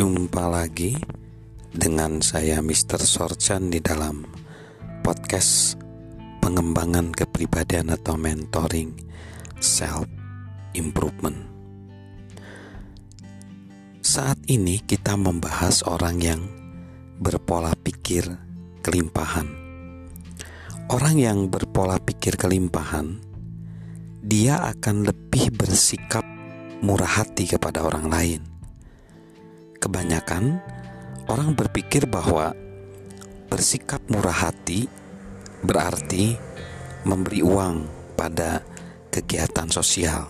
Jumpa lagi dengan saya Mr. Sorchan di dalam podcast pengembangan kepribadian atau mentoring self improvement. Saat ini kita membahas orang yang berpola pikir kelimpahan. Orang yang berpola pikir kelimpahan, dia akan lebih bersikap murah hati kepada orang lain Kebanyakan orang berpikir bahwa bersikap murah hati berarti memberi uang pada kegiatan sosial.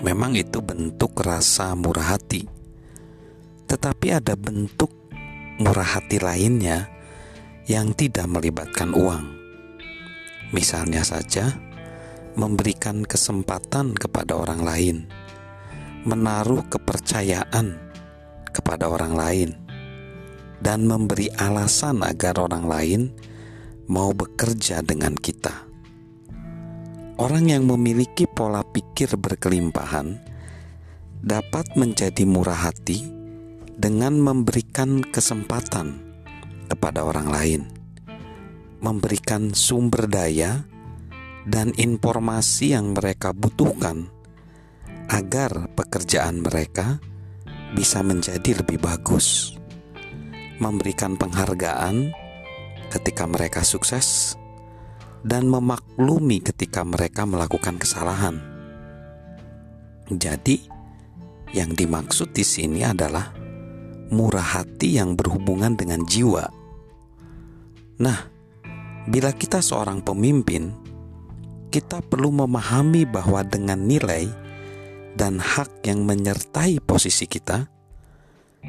Memang itu bentuk rasa murah hati, tetapi ada bentuk murah hati lainnya yang tidak melibatkan uang. Misalnya saja, memberikan kesempatan kepada orang lain menaruh kepercayaan kepada orang lain dan memberi alasan agar orang lain mau bekerja dengan kita. Orang yang memiliki pola pikir berkelimpahan dapat menjadi murah hati dengan memberikan kesempatan kepada orang lain, memberikan sumber daya dan informasi yang mereka butuhkan agar pekerjaan mereka bisa menjadi lebih bagus, memberikan penghargaan ketika mereka sukses, dan memaklumi ketika mereka melakukan kesalahan. Jadi, yang dimaksud di sini adalah murah hati yang berhubungan dengan jiwa. Nah, bila kita seorang pemimpin, kita perlu memahami bahwa dengan nilai dan hak yang menyertai posisi kita,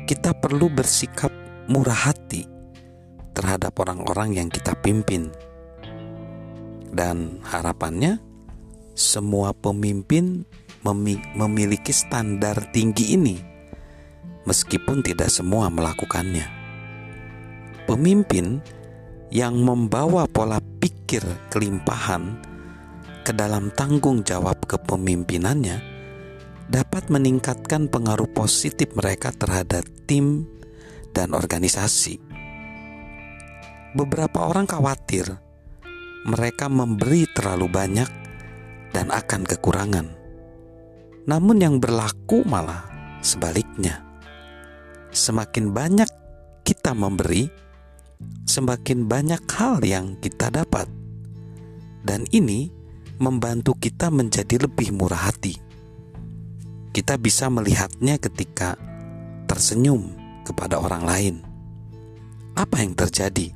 kita perlu bersikap murah hati terhadap orang-orang yang kita pimpin. Dan harapannya, semua pemimpin memiliki standar tinggi ini, meskipun tidak semua melakukannya. Pemimpin yang membawa pola pikir kelimpahan ke dalam tanggung jawab kepemimpinannya dapat meningkatkan pengaruh positif mereka terhadap tim dan organisasi. Beberapa orang khawatir mereka memberi terlalu banyak dan akan kekurangan. Namun, yang berlaku malah sebaliknya, semakin banyak kita memberi, semakin banyak hal yang kita dapat, dan ini membantu kita menjadi lebih murah hati kita bisa melihatnya ketika tersenyum kepada orang lain. Apa yang terjadi?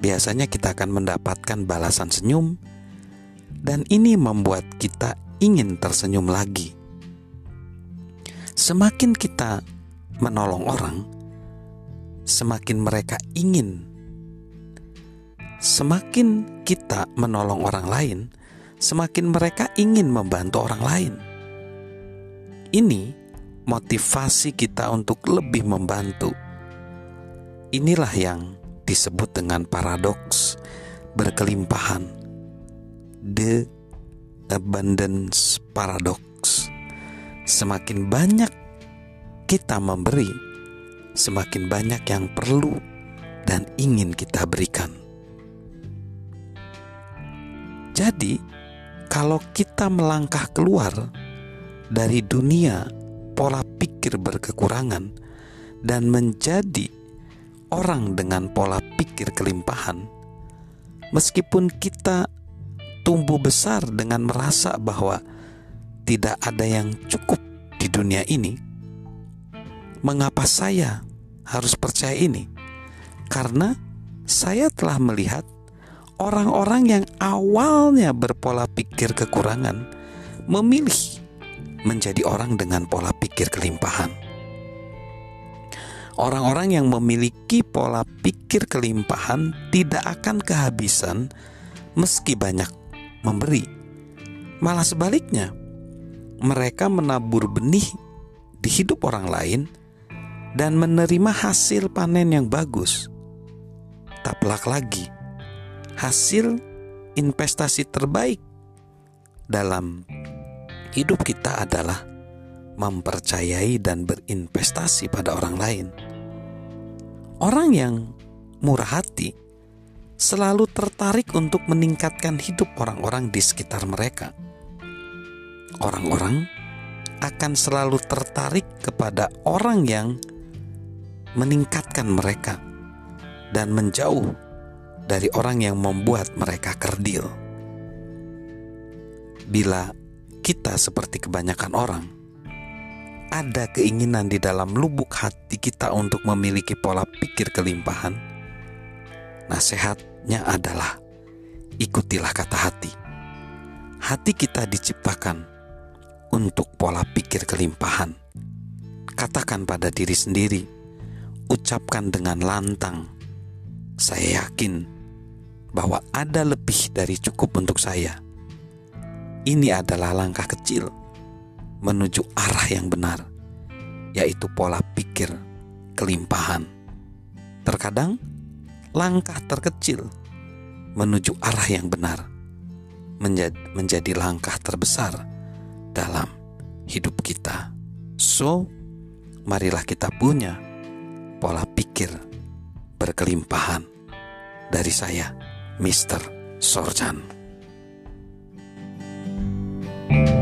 Biasanya kita akan mendapatkan balasan senyum, dan ini membuat kita ingin tersenyum lagi. Semakin kita menolong orang, semakin mereka ingin. Semakin kita menolong orang lain, semakin mereka ingin membantu orang lain ini motivasi kita untuk lebih membantu. Inilah yang disebut dengan paradoks berkelimpahan. The abundance paradox. Semakin banyak kita memberi, semakin banyak yang perlu dan ingin kita berikan. Jadi, kalau kita melangkah keluar dari dunia pola pikir berkekurangan dan menjadi orang dengan pola pikir kelimpahan, meskipun kita tumbuh besar dengan merasa bahwa tidak ada yang cukup di dunia ini, mengapa saya harus percaya ini? Karena saya telah melihat orang-orang yang awalnya berpola pikir kekurangan memilih menjadi orang dengan pola pikir kelimpahan. Orang-orang yang memiliki pola pikir kelimpahan tidak akan kehabisan meski banyak memberi. Malah sebaliknya, mereka menabur benih di hidup orang lain dan menerima hasil panen yang bagus. Tak pelak lagi, hasil investasi terbaik dalam hidup kita adalah mempercayai dan berinvestasi pada orang lain. Orang yang murah hati selalu tertarik untuk meningkatkan hidup orang-orang di sekitar mereka. Orang-orang akan selalu tertarik kepada orang yang meningkatkan mereka dan menjauh dari orang yang membuat mereka kerdil. Bila kita seperti kebanyakan orang, ada keinginan di dalam lubuk hati kita untuk memiliki pola pikir kelimpahan, nasihatnya adalah ikutilah kata hati. Hati kita diciptakan untuk pola pikir kelimpahan. Katakan pada diri sendiri, ucapkan dengan lantang, "Saya yakin bahwa ada lebih dari cukup untuk saya." Ini adalah langkah kecil menuju arah yang benar, yaitu pola pikir kelimpahan. Terkadang, langkah terkecil menuju arah yang benar menjadi, langkah terbesar dalam hidup kita. So, marilah kita punya pola pikir berkelimpahan dari saya, Mr. Sorjan. Thank you